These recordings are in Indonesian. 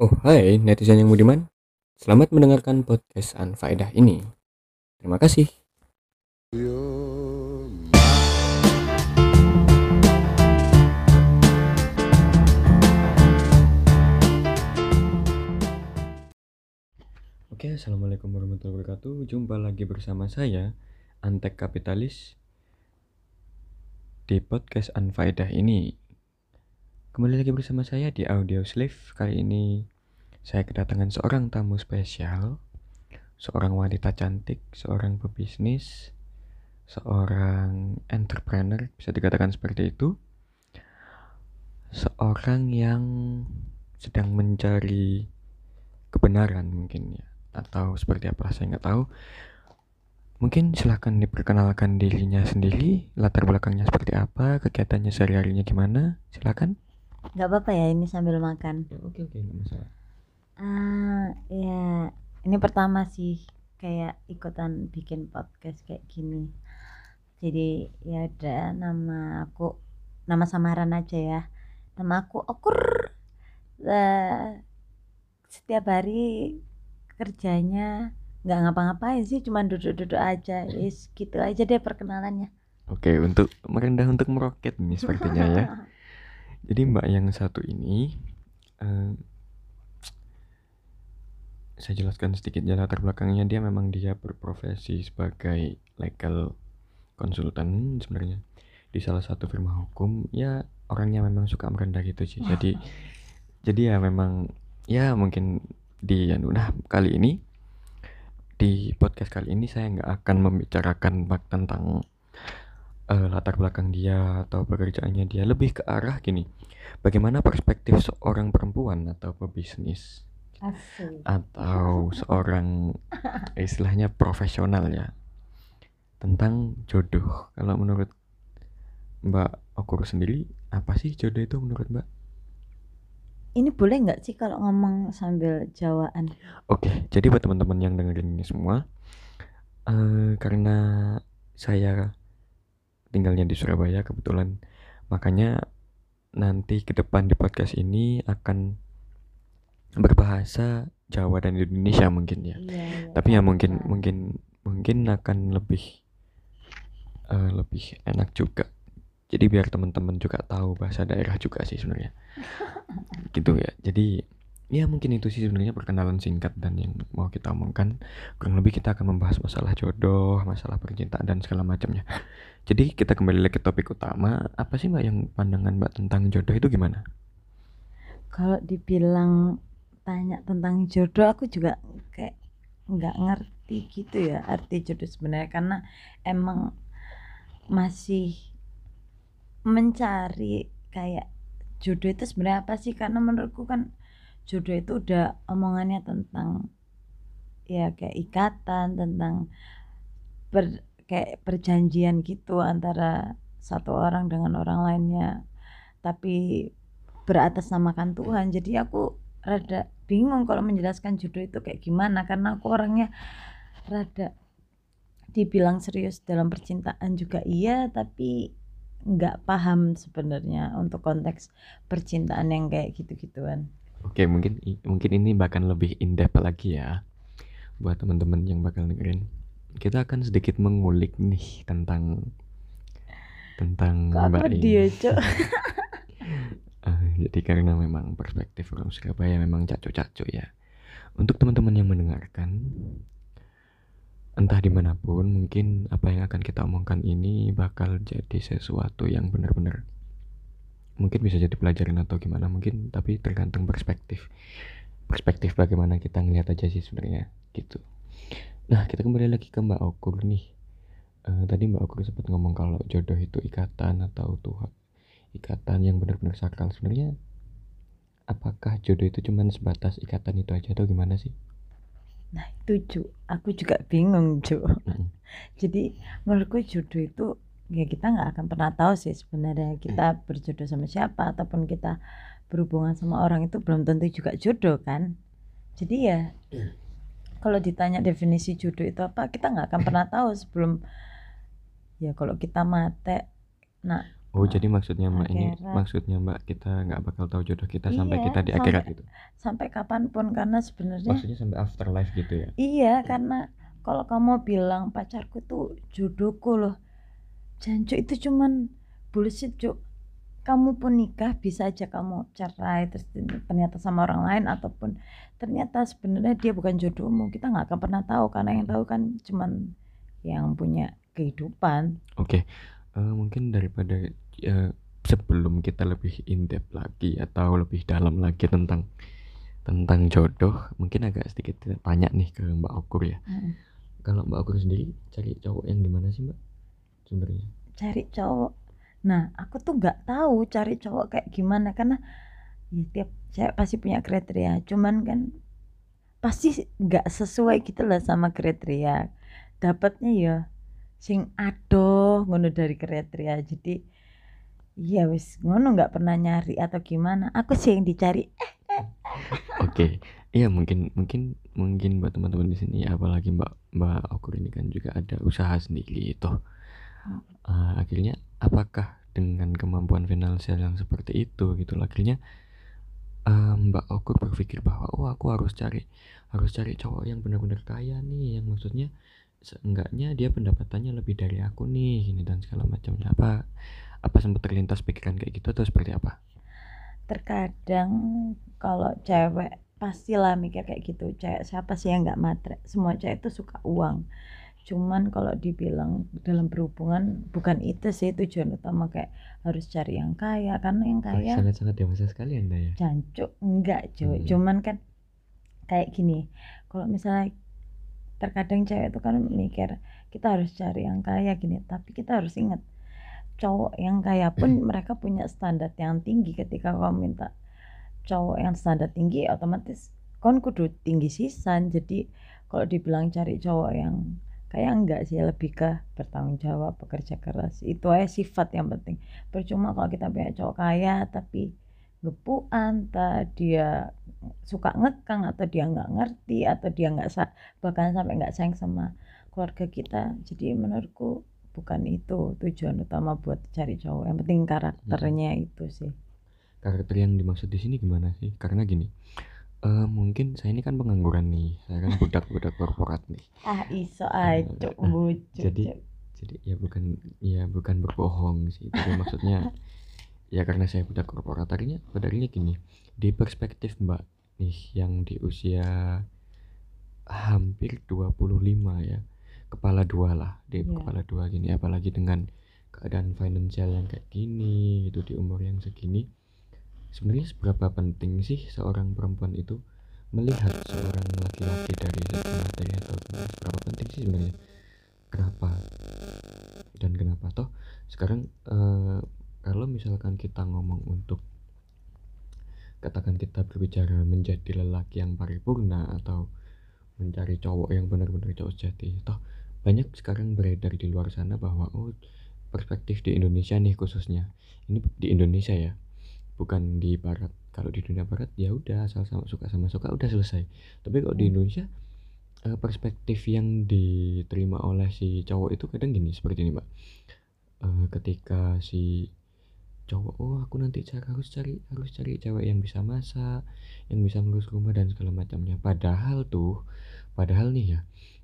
Oh hai netizen yang budiman. Selamat mendengarkan podcast Anfaedah ini. Terima kasih. Oke assalamualaikum warahmatullahi wabarakatuh. Jumpa lagi bersama saya Antek Kapitalis Di podcast Anfaedah ini Kembali lagi bersama saya di Audio Slave Kali ini saya kedatangan seorang tamu spesial Seorang wanita cantik, seorang pebisnis Seorang entrepreneur, bisa dikatakan seperti itu. Seorang yang sedang mencari kebenaran mungkin ya. Atau seperti apa saya nggak tahu. Mungkin silahkan diperkenalkan dirinya sendiri latar belakangnya seperti apa kegiatannya sehari-harinya gimana. Silahkan nggak apa-apa ya ini sambil makan. Ya, oke oke nggak masalah. Ah ya ini pertama sih kayak ikutan bikin podcast kayak gini. Jadi ya ada nama aku nama samaran aja ya. Nama aku Okur. Uh, setiap hari kerjanya nggak ngapa-ngapain sih cuma duduk-duduk aja. Is gitu aja deh perkenalannya. Oke untuk merendah untuk meroket nih sepertinya ya jadi mbak yang satu ini uh, saya jelaskan sedikit ya latar belakangnya. Dia memang dia berprofesi sebagai legal konsultan sebenarnya di salah satu firma hukum. Ya orangnya memang suka merendah gitu sih. Jadi jadi ya memang ya mungkin di anu, nah kali ini di podcast kali ini saya nggak akan membicarakan tentang uh, latar belakang dia atau pekerjaannya dia lebih ke arah gini bagaimana perspektif seorang perempuan atau pebisnis Asik. atau seorang istilahnya profesional ya tentang jodoh kalau menurut Mbak Okur sendiri apa sih jodoh itu menurut Mbak? ini boleh nggak sih kalau ngomong sambil jawaan Oke, jadi buat teman-teman yang dengerin ini semua, uh, karena saya tinggalnya di Surabaya kebetulan, makanya nanti ke depan di podcast ini akan berbahasa Jawa dan Indonesia mungkin ya. iya, iya, Tapi ya mungkin mungkin mungkin akan lebih uh, lebih enak juga. Jadi biar teman-teman juga tahu bahasa daerah juga sih sebenarnya. gitu ya. Jadi ya mungkin itu sih sebenarnya perkenalan singkat dan yang mau kita omongkan. Kurang lebih kita akan membahas masalah jodoh, masalah percintaan dan segala macamnya. Jadi kita kembali lagi ke topik utama. Apa sih Mbak yang pandangan Mbak tentang jodoh itu gimana? kalau dibilang tanya tentang jodoh aku juga kayak nggak ngerti gitu ya arti jodoh sebenarnya karena emang masih mencari kayak jodoh itu sebenarnya apa sih karena menurutku kan jodoh itu udah omongannya tentang ya kayak ikatan tentang per, kayak perjanjian gitu antara satu orang dengan orang lainnya. Tapi beratasnamakan Tuhan. Jadi aku rada bingung kalau menjelaskan jodoh itu kayak gimana. Karena aku orangnya rada dibilang serius dalam percintaan juga iya tapi nggak paham sebenarnya untuk konteks percintaan yang kayak gitu-gituan Oke, mungkin mungkin ini bahkan lebih in depth lagi ya buat teman-teman yang bakal dengerin. Kita akan sedikit mengulik nih tentang tentang kok Mbak ini. dia cok Eh, jadi karena memang perspektif orang Surabaya memang caco-caco ya. Untuk teman-teman yang mendengarkan, entah di mana pun, mungkin apa yang akan kita omongkan ini bakal jadi sesuatu yang benar-benar mungkin bisa jadi pelajaran atau gimana mungkin, tapi tergantung perspektif. Perspektif bagaimana kita ngelihat aja sih sebenarnya gitu. Nah kita kembali lagi ke Mbak Okur nih. Eh, tadi Mbak Okur sempat ngomong kalau jodoh itu ikatan atau Tuhan ikatan yang benar-benar sakral sebenarnya apakah jodoh itu cuman sebatas ikatan itu aja atau gimana sih? nah itu cu aku juga bingung cu Mm. jadi menurutku jodoh itu ya kita nggak akan pernah tahu sih sebenarnya kita berjodoh sama siapa ataupun kita berhubungan sama orang itu belum tentu juga jodoh kan? Jadi ya kalau ditanya definisi jodoh itu apa kita nggak akan pernah tahu sebelum ya kalau kita mate nah Oh, jadi maksudnya Mbak ini akhirat. maksudnya Mbak kita nggak bakal tahu jodoh kita sampai iya kita di sampai akhirat gitu. sampai kapan pun karena sebenarnya Maksudnya sampai afterlife gitu ya. iya. karena kalau kamu bilang pacarku tuh jodohku loh jancuk itu cuman bullshit cuk kamu pun nikah bisa aja kamu cerai terus ternyata sama orang lain ataupun ternyata sebenarnya dia bukan jodohmu kita nggak akan pernah tahu karena yang tahu kan cuman yang punya kehidupan Oke, eh, mungkin daripada eh, sebelum kita lebih in depth lagi atau lebih dalam lagi tentang tentang jodoh, mungkin agak sedikit tanya nih ke Mbak Okur ya. Mm. Kalau Mbak Okur sendiri cari cowok yang gimana sih Mbak? Sebenarnya. cari cowok. Nah aku tuh nggak tahu cari cowok kayak gimana karena ya tiap cewek pasti punya kriteria. Cuman kan pasti nggak sesuai gitu lah sama kriteria. Dapatnya ya sing adoh ngono dari kriteria. Jadi ya wis ngono nggak pernah nyari atau gimana. Aku sih yang dicari. Oke, iya mungkin mungkin mungkin buat teman-teman di sini apalagi Mbak Mbak Okur ini kan juga ada usaha sendiri itu. Eh, akhirnya apakah dengan kemampuan finansial yang seperti itu gitu akhirnya eh, Mbak Okur berpikir bahwa oh aku harus cari harus cari cowok yang benar-benar kaya nih yang maksudnya seenggaknya dia pendapatannya lebih dari aku nih gini dan segala macamnya. Apa apa sempat terlintas pikiran kayak gitu atau seperti apa? terkadang kalau cewek pastilah mikir kayak gitu. Cewek siapa sih yang nggak matre semua cewek itu suka uang cuman kalau dibilang dalam berhubungan bukan itu sih tujuan utama kayak harus cari yang kaya karena yang kaya sangat-sangat dewasa sekali Anda ya. jancuk enggak cuy Hmm. cuman kan kayak gini kalau misalnya terkadang cewek itu kan mikir kita harus cari yang kaya gini tapi kita harus ingat cowok yang kaya pun mereka punya standar yang tinggi ketika kau minta cowok yang standar tinggi otomatis kon kudu tinggi sisan jadi kalau dibilang cari cowok yang kaya enggak sih lebih ke bertanggung jawab bekerja keras. Itu aja sifat yang penting. Percuma kalau kita punya cowok kaya tapi gepuan tak dia suka ngekang atau dia nggak ngerti atau dia nggak sa bahkan sampai nggak sayang sama keluarga kita. Jadi menurutku bukan itu tujuan utama buat cari cowok. Yang penting karakternya itu sih. Karakter yang dimaksud di sini gimana sih? Karena gini, eh mungkin saya ini kan pengangguran nih, saya kan budak-budak korporat nih. ah iso Eh, aja eh, bujuk jadi jadi ya bukan ya bukan berbohong sih, tapi maksudnya ya karena saya budak korporat. Akhirnya padahal gini, di perspektif Mbak nih yang di usia hampir 25 ya, kepala dua lah, di Iya. kepala dua gini, apalagi dengan keadaan finansial yang kayak gini gitu di umur yang segini sebenarnya seberapa penting sih seorang perempuan itu melihat seorang laki-laki dari segi materi atau seberapa penting sih sebenarnya? Kenapa? Dan kenapa? Toh sekarang eh, kalau misalkan kita ngomong untuk katakan kita berbicara menjadi lelaki yang paripurna atau mencari cowok yang benar-benar cowok sejati toh banyak sekarang beredar di luar sana bahwa oh perspektif di Indonesia nih khususnya. Ini di Indonesia ya bukan di barat. Kalau di dunia barat ya udah asal sama suka sama suka udah selesai. Tapi kalau di Hmm. Indonesia eh, perspektif yang diterima oleh si cowok itu kadang gini seperti ini mbak. Eh, ketika si cowok oh aku nanti cari harus cari harus cari cewek yang bisa masak yang bisa ngurus rumah dan segala macamnya. Padahal tuh padahal nih ya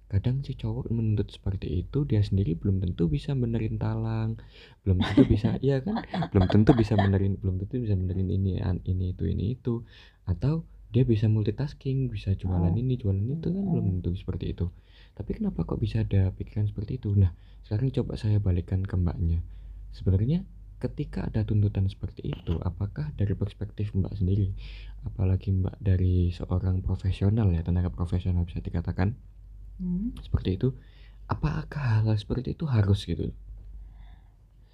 kadang si cowok menuntut seperti itu dia sendiri belum tentu bisa benerin talang. Belum tentu bisa iya kan? Belum tentu bisa benerin belum tentu bisa benerin ini an- ini itu ini itu. Atau dia bisa multitasking bisa jualan Oh. ini jualan itu kan belum tentu seperti itu. Tapi kenapa kok bisa ada pikiran seperti itu? Nah sekarang coba saya balikkan ke mbaknya. Sebenarnya ketika ada tuntutan seperti itu apakah dari perspektif mbak sendiri? Apalagi mbak dari seorang profesional ya tenaga profesional bisa dikatakan Hmm. seperti itu. Apakah hal seperti itu harus gitu?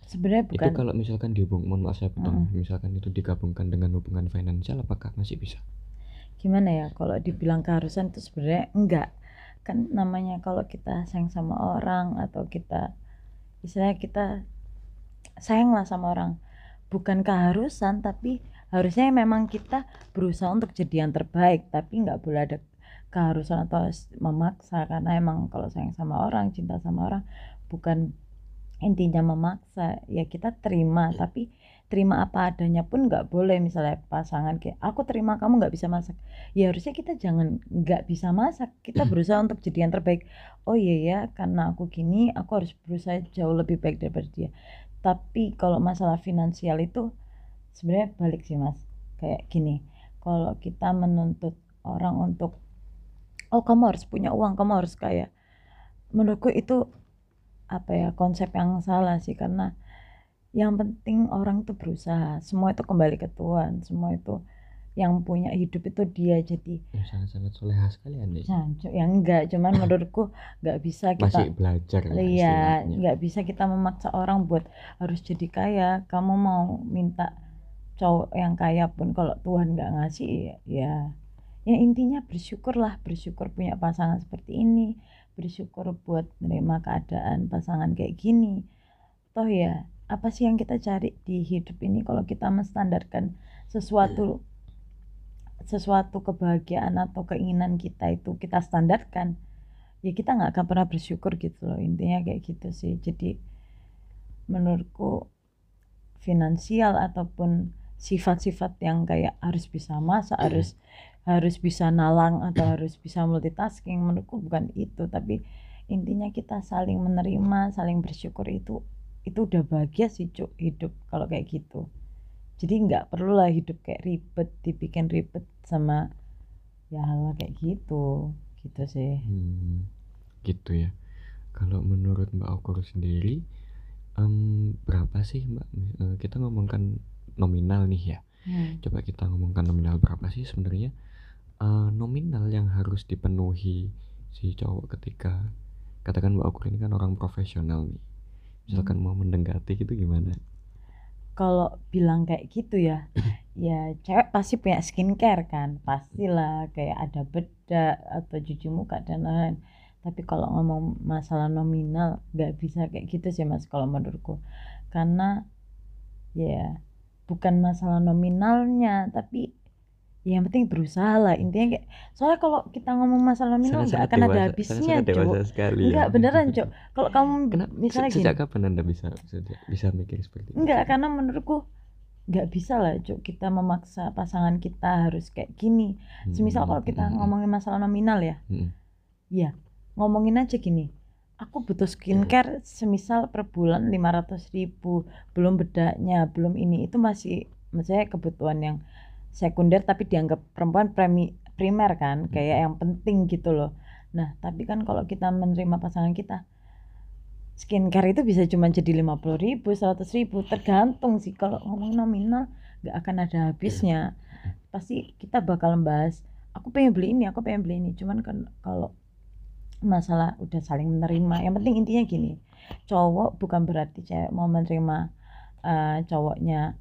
Sebenarnya itu bukan. kalau misalkan dihubung mohon maaf saya potong. Mm-mm. misalkan itu digabungkan dengan hubungan finansial apakah masih bisa? Gimana ya kalau dibilang keharusan itu sebenarnya enggak. Kan namanya kalau kita sayang sama orang atau kita istilahnya kita sayang lah sama orang. Bukan keharusan tapi harusnya memang kita berusaha untuk jadi yang terbaik tapi nggak boleh ada keharusan atau memaksa karena emang kalau sayang sama orang cinta sama orang bukan intinya memaksa ya kita terima. Tapi terima apa adanya pun nggak boleh. Misalnya pasangan kayak aku terima kamu nggak bisa masak. Ya harusnya kita jangan nggak bisa masak. Kita berusaha untuk jadi yang terbaik. Oh iya ya karena aku gini aku harus berusaha jauh lebih baik daripada dia. Tapi kalau masalah finansial itu sebenarnya balik sih mas. Kayak gini kalau kita menuntut orang untuk oh kamu harus punya uang kamu harus kaya menurutku itu apa ya konsep yang salah sih karena yang penting orang itu berusaha semua itu kembali ke Tuhan semua itu yang punya hidup itu dia jadi ya, sangat-sangat soleha sekali anda Cancuk, yang enggak cuman menurutku nggak bisa kita masih belajar iya nggak bisa kita memaksa orang buat harus jadi kaya. Kamu mau minta cowok yang kaya pun kalau Tuhan nggak ngasih ya ya intinya bersyukurlah bersyukur punya pasangan seperti ini bersyukur buat menerima keadaan pasangan kayak gini. Toh ya apa sih yang kita cari di hidup ini kalau kita menstandarkan sesuatu sesuatu kebahagiaan atau keinginan kita itu kita standarkan? Ya kita nggak akan pernah bersyukur gitu loh intinya kayak gitu sih. Jadi menurutku finansial ataupun sifat-sifat yang kayak harus bisa masak harus harus bisa nalang atau harus bisa multitasking menurutku bukan itu. Tapi intinya kita saling menerima saling bersyukur itu itu udah bahagia sih cuk hidup kalau kayak gitu. Jadi nggak perlu lah hidup kayak ribet dibikin ribet sama ya hal kayak gitu gitu sih. Hmm, gitu ya. Kalau menurut Mbak Okur sendiri um, berapa sih Mbak? Eh, kita ngomongkan nominal nih ya. Hmm. coba kita ngomongkan nominal berapa sih sebenarnya uh, nominal yang harus dipenuhi si cowok ketika katakan Mbak Okur ini kan orang profesional nih. Misalkan hmm. mau mendekati gitu gimana? Kalau bilang kayak gitu ya ya cewek pasti punya skincare kan pastilah kayak ada bedak atau cuci muka dan lain-lain. Tapi kalau ngomong masalah nominal nggak bisa kayak gitu sih mas kalau menurutku. Karena ya bukan masalah nominalnya tapi ya yang penting berusaha lah intinya kayak soalnya kalau kita ngomong masalah nominal nggak akan ada habisnya cok ya. beneran cok kalau kamu Kenapa, misalnya se sejak kapan anda bisa bisa mikir seperti itu? Enggak karena menurutku nggak bisa lah cok kita memaksa pasangan kita harus kayak gini. Semisal kalau kita hmm. ngomongin masalah nominal ya. Hmm. ya ngomongin aja gini. Aku butuh skincare semisal per bulan lima ratus ribu. Belum bedaknya belum ini. Itu masih maksudnya kebutuhan yang sekunder tapi dianggap perempuan premi, primer kan hmm. kayak yang penting gitu loh. Nah tapi kan kalau kita menerima pasangan kita skincare itu bisa cuma jadi lima puluh ribu seratus ribu tergantung sih. Kalau ngomong nominal nggak akan ada habisnya. Pasti kita bakal membahas aku pengen beli ini aku pengen beli ini. Cuman kan kalau masalah udah saling menerima yang penting intinya gini cowok bukan berarti cewek mau menerima uh, cowoknya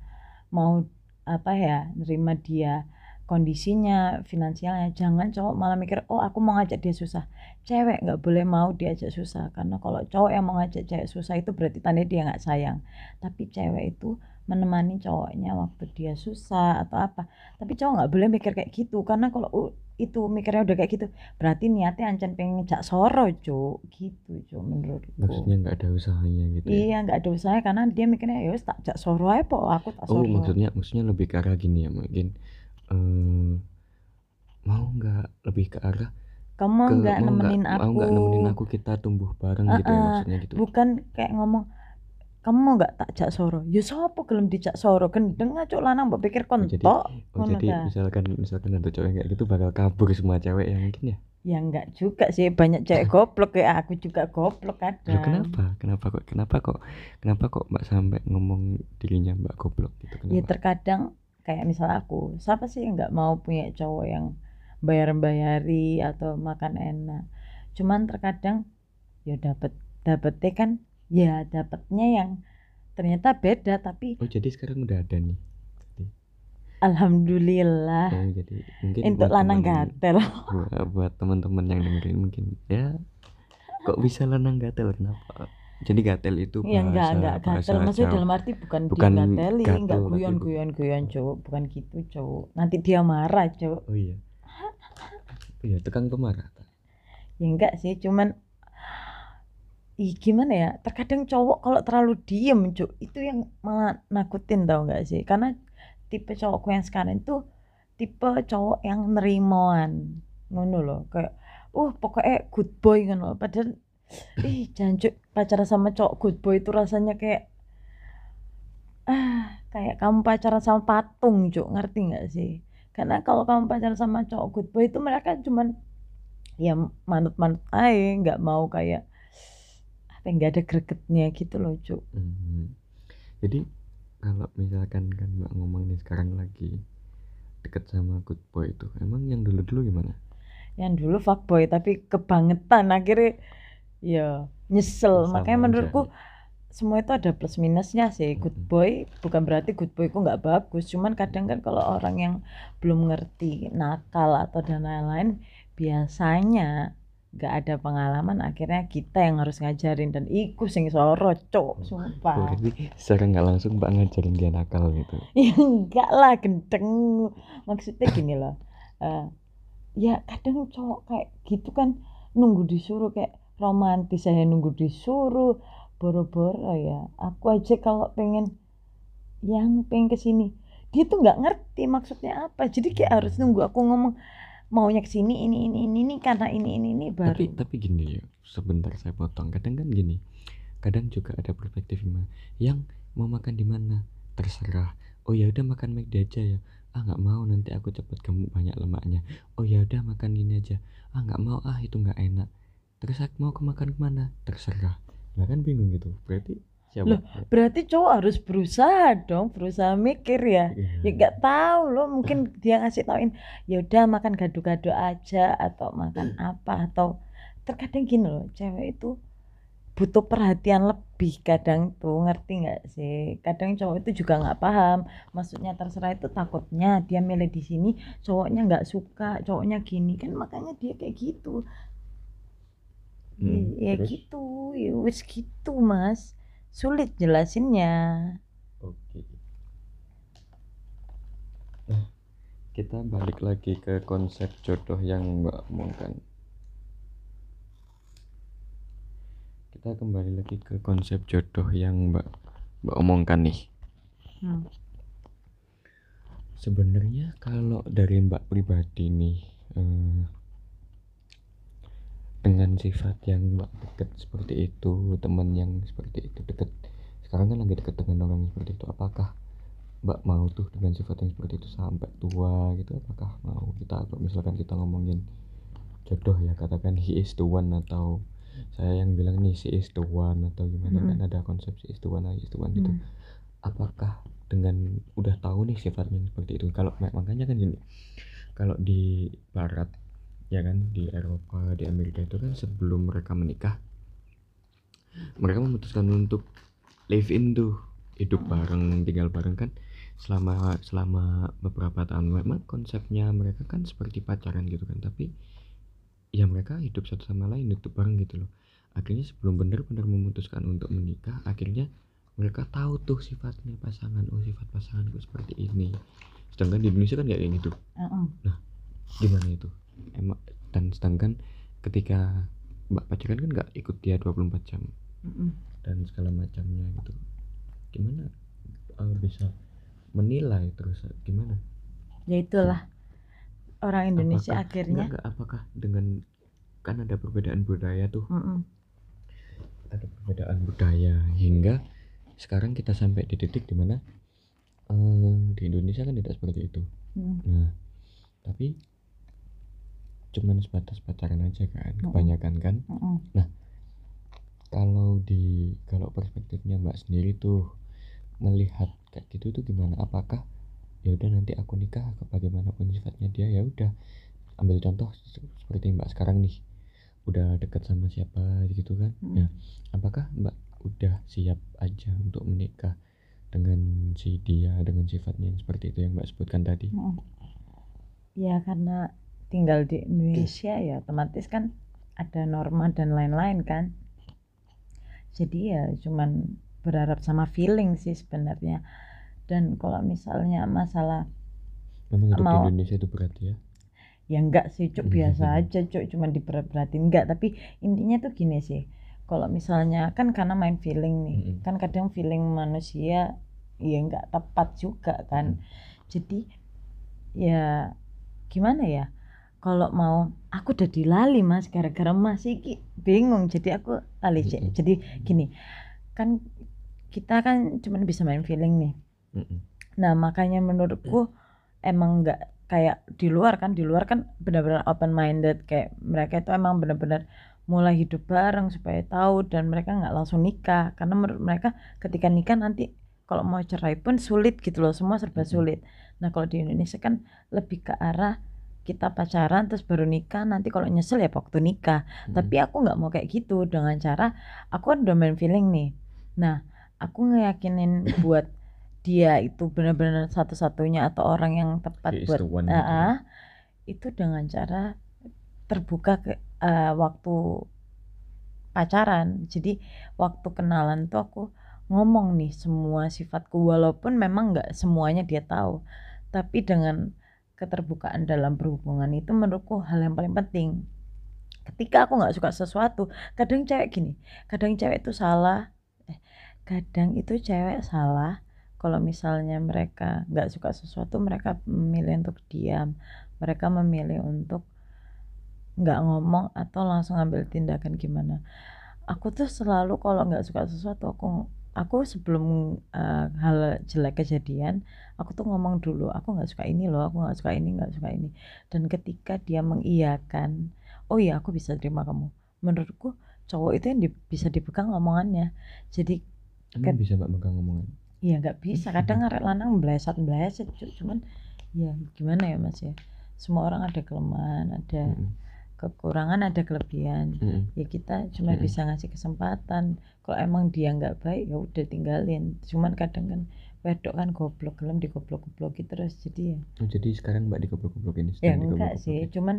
mau apa ya nerima dia kondisinya finansialnya. Jangan cowok malah mikir oh aku mau ngajak dia susah. Cewek nggak boleh mau diajak susah karena kalau cowok yang mau ngajak cewek susah itu berarti tanda dia nggak sayang. Tapi cewek itu menemani cowoknya waktu dia susah atau apa. Tapi cowok nggak boleh mikir kayak gitu karena kalau itu mikirnya udah kayak gitu berarti niatnya ancam pengen ngejak soro cuk. Gitu cuk menurutku. Maksudnya nggak ada usahanya gitu ya? iya nggak ada usahanya karena dia mikirnya ya tak jak soro aja po aku tak oh, soro. oh maksudnya maksudnya lebih ke arah gini ya mungkin um, mau nggak lebih ke arah kamu nggak nemenin gak, aku mau nggak nemenin aku kita tumbuh bareng uh -uh, gitu ya maksudnya gitu? Bukan kayak ngomong kamu mau nggak tak jak soro? Ya sopo gelem dijak soro? Gendeng aja lanang mbak pikir kontok oh, jadi, oh, jadi misalkan misalkan ada cowok kayak gitu bakal kabur semua cewek yang mungkin ya? Ya enggak juga sih banyak cewek goblok ya aku juga goblok ada Loh, kenapa? Kenapa kok kenapa kok kenapa kok mbak sampai ngomong dirinya mbak goblok gitu? Kenapa? ya terkadang kayak misal aku siapa sih yang nggak mau punya cowok yang bayar bayari atau makan enak? Cuman terkadang ya dapat dapetnya kan ya dapatnya yang ternyata beda tapi oh jadi sekarang udah ada nih. Alhamdulillah. Oh, jadi mungkin untuk lanang gatel. Buat, buat teman-teman yang dengerin mungkin ya. Kok bisa lanang gatel? Kenapa? jadi gatel itu bahasa, ya enggak enggak gatel. maksudnya dalam arti bukan, bukan dia gateli enggak guyon guyon guyon cowok bukan gitu cowok nanti dia marah cowok oh iya. Oh iya tukang pemarah ya enggak sih cuman ih gimana ya? Terkadang cowok kalau terlalu diem cuk itu yang malah nakutin tau gak sih? Karena tipe cowokku yang sekarang itu tipe cowok yang nerimoan ngono loh. Kayak uh pokoknya good boy ngono padahal ih jancuk pacaran sama cowok good boy itu rasanya kayak ah kayak kamu pacaran sama patung cuk. Ngerti nggak sih? Karena kalau kamu pacaran sama cowok good boy itu mereka cuman ya manut-manut aja nggak mau kayak apa nggak ada gregetnya gitu loh cuk Hmm. Jadi kalau misalkan kan Mbak ngomong nih sekarang lagi deket sama good boy itu, emang yang dulu-dulu gimana? yang dulu fuckboy tapi kebangetan akhirnya ya nyesel Sama makanya aja. menurutku semua itu ada plus minusnya sih good Mm-mm. boy bukan berarti good boy ku nggak bagus cuman kadang kan kalau orang yang belum ngerti nakal atau dan lain-lain biasanya nggak ada pengalaman akhirnya kita yang harus ngajarin. Dan iku sing soro cok sumpah. Berarti secara nggak langsung Mbak ngajarin dia nakal gitu. ya enggak lah gendeng. Maksudnya gini loh eh, ya kadang cowok kayak gitu kan nunggu disuruh kayak romantis saya nunggu disuruh boro-boro ya. Aku aja kalau pengen yang pengen ke sini dia tuh nggak ngerti maksudnya apa. Jadi kayak harus nunggu aku ngomong maunya ke sini ini ini ini ini karena ini ini ini baru Tapi tapi gini ya, sebentar saya potong. Kadang kan gini, kadang juga ada perspektif yang- yang mau makan di mana terserah. Oh ya udah makan McD aja ya. Ah nggak mau nanti aku cepet gemuk banyak lemaknya. Oh ya udah makan ini aja. Ah nggak mau ah itu nggak enak. Terus aku mau ke makan ke mana? Terserah. Nah kan bingung gitu. Berarti siapa? Loh, berarti cowok harus berusaha dong berusaha mikir ya Iya. ya nggak tahu loh mungkin dia ngasih tauin ya udah makan gado-gado aja atau makan apa atau terkadang gini loh cewek itu butuh perhatian lebih kadang tuh ngerti nggak sih kadang cowok itu juga nggak paham maksudnya terserah itu takutnya dia milih di sini cowoknya nggak suka cowoknya gini kan makanya dia kayak gitu Hmm, ya terus? gitu ya wis gitu mas sulit jelasinnya Oke. Nah, kita balik lagi ke konsep jodoh yang Mbak omongkan. Kita kembali lagi ke konsep jodoh yang Mbak Mbak omongkan nih. Hmm. Sebenarnya kalau dari Mbak pribadi nih eh, dengan sifat yang deket seperti itu, teman yang seperti itu deket. Sekarang kan lagi deket dengan orang yang seperti itu. Apakah Mbak mau tuh dengan sifat yang seperti itu sampai tua gitu? Apakah mau kita kalau misalkan kita ngomongin jodoh ya katakan he is the one atau saya yang bilang nih she is the one atau gimana Mm-mm. kan ada konsep she is the one is the one gitu Hmm. apakah dengan udah tahu nih sifatnya seperti itu kalau mak- makanya kan gini kalau di barat ya kan di Eropa di Amerika itu kan sebelum mereka menikah mereka memutuskan untuk live in tuh hidup bareng tinggal bareng kan. Selama selama beberapa tahun memang konsepnya mereka kan seperti pacaran gitu kan tapi ya mereka hidup satu sama lain hidup bareng gitu loh. Akhirnya sebelum benar-benar memutuskan untuk menikah akhirnya mereka tahu tuh sifatnya pasangan oh sifat pasanganku seperti ini. Sedangkan di Indonesia kan nggak kayak gitu. Heeh. gimana itu emang dan sedangkan ketika mbak pacaran kan nggak ikut dia 24 jam Mm-mm. dan segala macamnya gitu gimana eh, bisa menilai terus gimana ya itulah orang Indonesia Apakah- akhirnya enggak, enggak, apakah dengan kan ada perbedaan budaya tuh Mm-mm. ada perbedaan budaya hingga sekarang kita sampai di titik di mana eh, di Indonesia kan tidak seperti itu Mm. nah tapi cuman sebatas pacaran aja kan kebanyakan kan Mm-mm. kalau di kalau perspektifnya mbak sendiri tuh melihat kayak gitu tuh gimana apakah ya udah nanti aku nikah bagaimanapun sifatnya dia ya udah ambil contoh se- seperti mbak sekarang nih udah deket sama siapa gitu kan Mm. ya apakah mbak udah siap aja untuk menikah dengan si dia dengan sifatnya yang seperti itu yang mbak sebutkan tadi Mm. ya karena tinggal di Indonesia ya otomatis kan ada norma dan lain-lain kan. Jadi ya cuman berharap sama feeling sih sebenarnya. Dan kalau misalnya masalah memang hidup di Mau- Indonesia itu berat ya? Ya enggak sih cuk biasa aja cuk cuman diberat-beratin enggak tapi intinya tuh gini sih. Kalau misalnya kan karena main feeling nih Mm-mm. kan kadang feeling manusia ya nggak tepat juga kan. Jadi ya gimana ya kalau mau aku udah dilali mas gara-gara mas iki bingung jadi aku lali Cek. Mm-mm. jadi gini kan kita kan cuma bisa main feeling nih Mm-mm. nah makanya menurutku emang nggak kayak di luar kan di luar kan benar-benar open minded kayak mereka itu emang benar-benar mulai hidup bareng supaya tahu dan mereka nggak langsung nikah karena menurut mereka ketika nikah nanti kalau mau cerai pun sulit gitu loh semua serba sulit nah kalau di Indonesia kan lebih ke arah kita pacaran terus baru nikah nanti kalau nyesel ya waktu nikah Mm-mm. tapi aku nggak mau kayak gitu dengan cara aku kan udah main feeling nih nah aku ngeyakinin buat dia itu benar-benar satu-satunya atau orang yang tepat He buat ya. ah, itu dengan cara terbuka ke eh, waktu pacaran jadi waktu kenalan tuh aku ngomong nih semua sifatku walaupun memang nggak semuanya dia tahu tapi dengan keterbukaan dalam berhubungan itu menurutku hal yang paling penting. Ketika aku nggak suka sesuatu kadang cewek gini kadang cewek itu salah eh, kadang itu cewek salah. Kalau misalnya mereka nggak suka sesuatu mereka memilih untuk diam mereka memilih untuk nggak ngomong atau langsung ambil tindakan gimana. Aku tuh selalu kalau nggak suka sesuatu aku aku sebelum eh, hal jelek kejadian aku tuh ngomong dulu aku nggak suka ini loh aku nggak suka ini nggak suka ini. Dan ketika dia mengiyakan oh iya aku bisa terima kamu. Menurutku cowok itu yang di- bisa dipegang omongannya jadi Emang Kan- bisa mbak megang omongan Iya nggak bisa. Kadang arek lanang blesat cu- cuman ya gimana ya mas ya? Semua orang ada kelemahan ada Mm-mm. Kekurangan ada kelebihan. Mm-mm. ya kita cuma Mm-mm. bisa ngasih kesempatan. Kalau emang dia nggak baik ya udah tinggalin. Cuman kadang kan wedok kan goblok gelem digoblok gobloki terus jadi ya. Oh, jadi sekarang mbak dikeblok-keblokin ya sedang enggak sih. cuman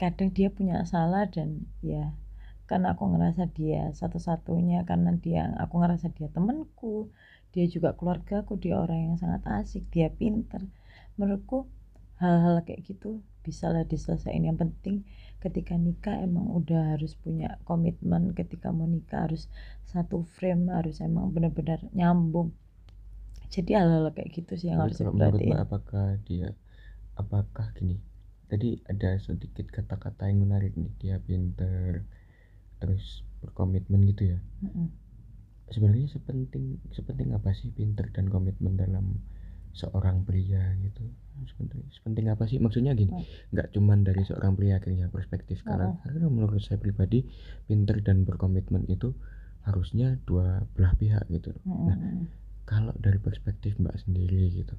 kadang dia punya salah dan ya karena aku ngerasa dia satu-satunya. Karena dia aku ngerasa dia temanku dia juga keluargaku dia orang yang sangat asik dia pinter. Menurutku hal-hal kayak gitu bisalah diselesaikan. Yang penting ketika nikah emang udah harus punya komitmen. Ketika mau nikah harus satu frame harus emang benar-benar nyambung. Jadi hal-hal kayak gitu sih yang harus diperhatiin. apakah dia apakah gini tadi ada sedikit kata-kata yang menarik nih. Dia pinter terus berkomitmen gitu ya. Mm-mm. sebenarnya sepenting sepenting apa sih pinter dan komitmen dalam seorang pria gitu sepenting sepenting apa sih maksudnya gini Oh. nggak cuman dari seorang pria akhirnya perspektif karena Oh. karena menurut saya pribadi pinter dan berkomitmen itu harusnya dua belah pihak gitu loh. Nah, kalau dari perspektif mbak sendiri gitu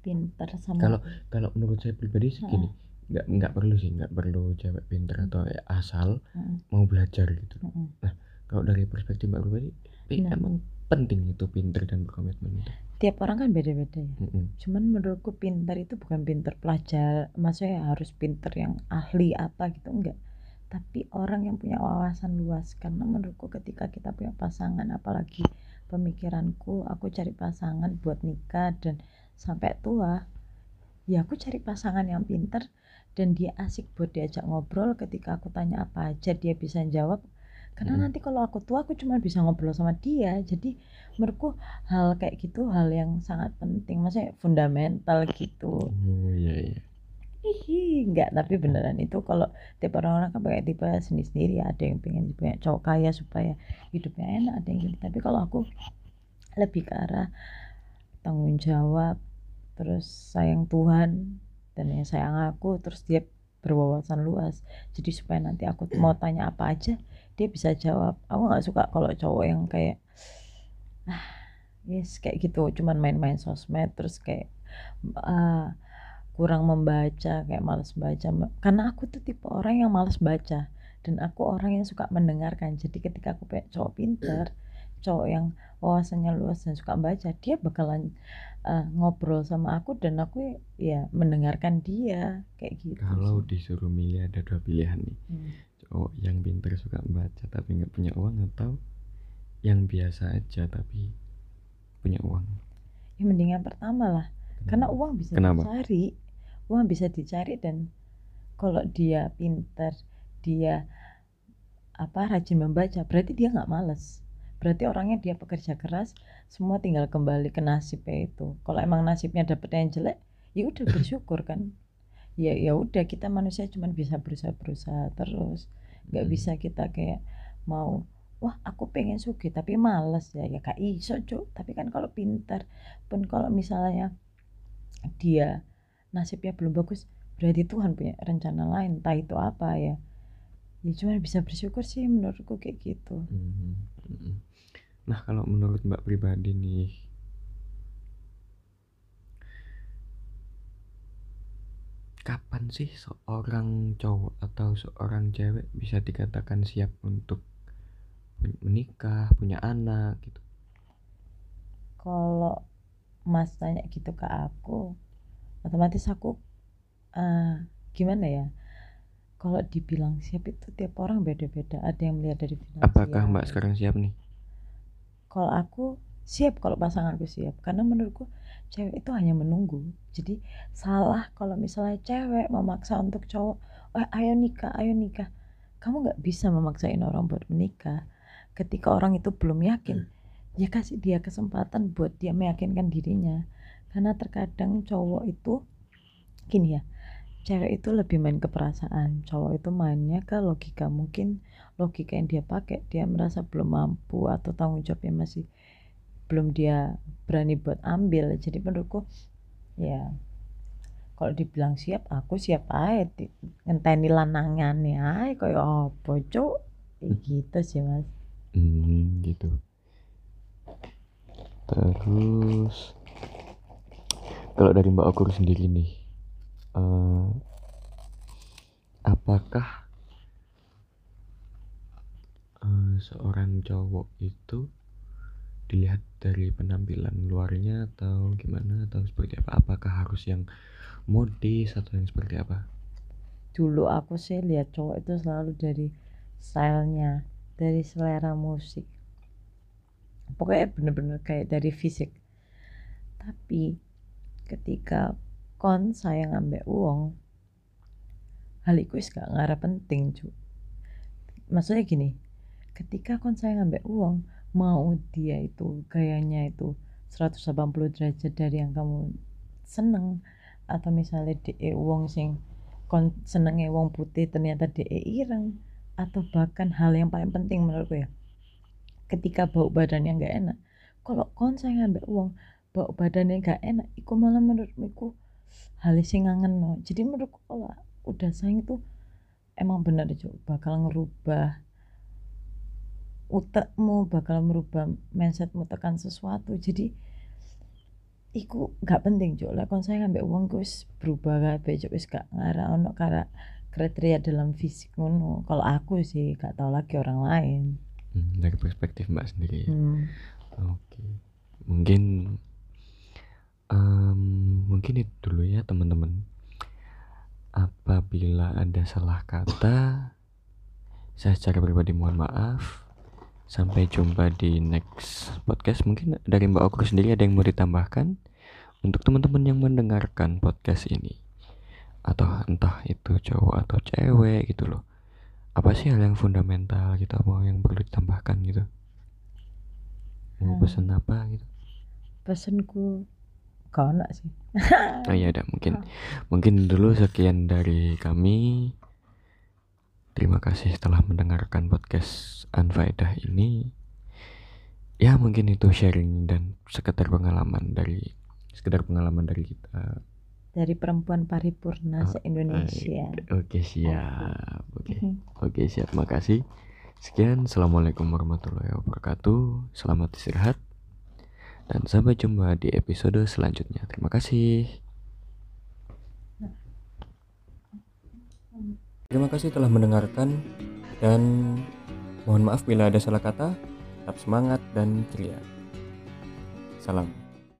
pinter sama kalau kalau menurut saya pribadi sih gini nggak nggak perlu sih nggak perlu cewek pinter Hmm. atau ya asal Mm-mm. mau belajar gitu Mm-mm. kalau dari perspektif mbak pribadi Nah. emang penting itu pinter dan berkomitmen itu. Tiap orang kan beda-beda ya. Mm-mm. cuman menurutku pinter itu bukan pinter pelajar maksudnya harus pinter yang ahli apa gitu enggak. Tapi orang yang punya wawasan luas karena menurutku ketika kita punya pasangan apalagi pemikiranku aku cari pasangan buat nikah dan sampai tua ya aku cari pasangan yang pinter dan dia asik buat diajak ngobrol. Ketika aku tanya apa aja dia bisa jawab karena Mm-mm. nanti kalau aku tua aku cuma bisa ngobrol sama dia. Jadi menurutku hal kayak gitu hal yang sangat penting. Maksudnya fundamental gitu. Oh iya iya. Hihi enggak. Tapi beneran itu kalau tiap orang-orang kan pakai tipe sendiri-sendiri. Ada yang pengen punya cowok kaya supaya hidupnya enak ada yang gitu. Tapi kalau aku lebih ke arah tanggung jawab terus sayang Tuhan dan yang sayang aku terus dia berwawasan luas. Jadi supaya nanti aku mau tanya apa aja dia bisa jawab. Aku nggak suka kalau cowok yang kayak ah yes kayak gitu. Cuman main-main sosmed terus kayak ah, kurang membaca kayak malas baca. Karena aku tuh tipe orang yang malas baca dan aku orang yang suka mendengarkan. Jadi ketika aku punya cowok pinter cowok yang wawasannya luas dan suka baca dia bakalan eh, ngobrol sama aku dan aku ya mendengarkan dia kayak gitu kalau disuruh milih ada dua pilihan nih. Hmm. Cowok yang pinter suka baca tapi nggak punya uang atau yang biasa aja tapi punya uang? Ya mendingan pertama lah. Karena uang bisa Kenapa? dicari. Uang bisa dicari dan kalau dia pintar dia apa rajin membaca berarti dia nggak males. Berarti orangnya dia pekerja keras semua tinggal kembali ke nasibnya itu. Kalau emang nasibnya dapet yang jelek ya udah bersyukur kan ya ya udah kita manusia cuma bisa berusaha berusaha terus. Nggak Hmm. bisa kita kayak mau wah aku pengen sugih tapi males ya. Ya kak iso cuk. Tapi kan kalau pintar pun kalau misalnya dia nasibnya belum bagus berarti Tuhan punya rencana lain entah itu apa ya. Ya cuma bisa bersyukur sih menurutku kayak gitu. Hmm, hmm. Nah, kalau menurut Mbak pribadi nih, kapan sih seorang cowok atau seorang cewek bisa dikatakan siap untuk men- menikah, punya anak gitu? kalau mas tanya gitu ke aku otomatis aku eh, gimana ya kalau dibilang siap itu tiap orang beda-beda ada yang melihat dari finansial Apakah Mbak sekarang siap nih? kalau aku siap kalau pasanganku siap karena menurutku cewek itu hanya menunggu. Jadi salah kalau misalnya cewek memaksa untuk cowok "Eh, ayo nikah ayo nikah. Kamu nggak bisa memaksain orang buat menikah ketika orang itu belum yakin. Ya kasih dia kesempatan buat dia meyakinkan dirinya. Karena terkadang cowok itu gini ya cewek itu lebih main ke perasaan. Cowok itu mainnya ke logika mungkin logika yang dia pakai. Dia merasa belum mampu atau tanggung jawabnya masih belum dia berani buat ambil. Jadi menurutku ya kalau dibilang siap aku siap aja. Di- ngenteni lanangannya aja kayak apa cuk? Kayak gitu sih mas. Hmm, gitu. Terus kalau dari Mbak Okur sendiri nih, eh, apakah eh, seorang cowok itu dilihat dari penampilan luarnya atau gimana atau seperti apa? Apakah harus yang modis atau yang seperti apa? dulu aku sih lihat cowok itu selalu dari stylenya dari selera musik pokoknya bener-bener kayak dari fisik tapi ketika kon sayang ambek uang hal itu gak ngarep penting cu maksudnya gini ketika kon sayang ambek uang mau dia itu gayanya itu 180 derajat dari yang kamu seneng. Atau misalnya DE uang sing kon senenge wong putih ternyata DE ireng. Atau bahkan hal yang paling penting menurutku ya ketika bau badannya nggak enak. Kalau kon saya ngambil uang bau badannya nggak enak iku malah menurutku hal sing ngangen no. jadi menurutku kalau udah sayang itu emang benar juga bakal ngerubah utekmu bakal merubah mindsetmu tekan sesuatu jadi iku gak penting cuk lah kon saya ngambil uang wis berubah kabeh cuk wis gak ngarah ono kara kriteria dalam fisik ngono kalau aku sih gak tahu lagi orang lain Hmm, dari perspektif Mbak sendiri ya. hmm. Oke, mungkin em, mungkin itu dulu ya teman-teman. Apabila ada salah kata, saya secara pribadi mohon maaf. Sampai jumpa di next podcast. Mungkin dari Mbak Okur sendiri ada yang mau ditambahkan untuk teman-teman yang mendengarkan podcast ini, atau entah itu cowok atau cewek gitu loh. Apa sih hal yang fundamental gitu, mau yang perlu ditambahkan gitu? Mau Hmm. pesan apa gitu? pesenku gak ono sih Oh ya udah mungkin mungkin dulu sekian dari kami. Terima kasih telah mendengarkan podcast Anfaedah ini. Ya mungkin itu sharing dan sekedar pengalaman dari sekedar pengalaman dari kita. dari perempuan paripurna Oh, se-Indonesia Oke siap. Oke oke siap. Makasih. Sekian. Assalamualaikum warahmatullahi wabarakatuh. Selamat istirahat. Dan sampai jumpa di episode selanjutnya. Terima kasih. Terima kasih telah mendengarkan dan mohon maaf bila ada salah kata. Tetap semangat dan ceria. Salam.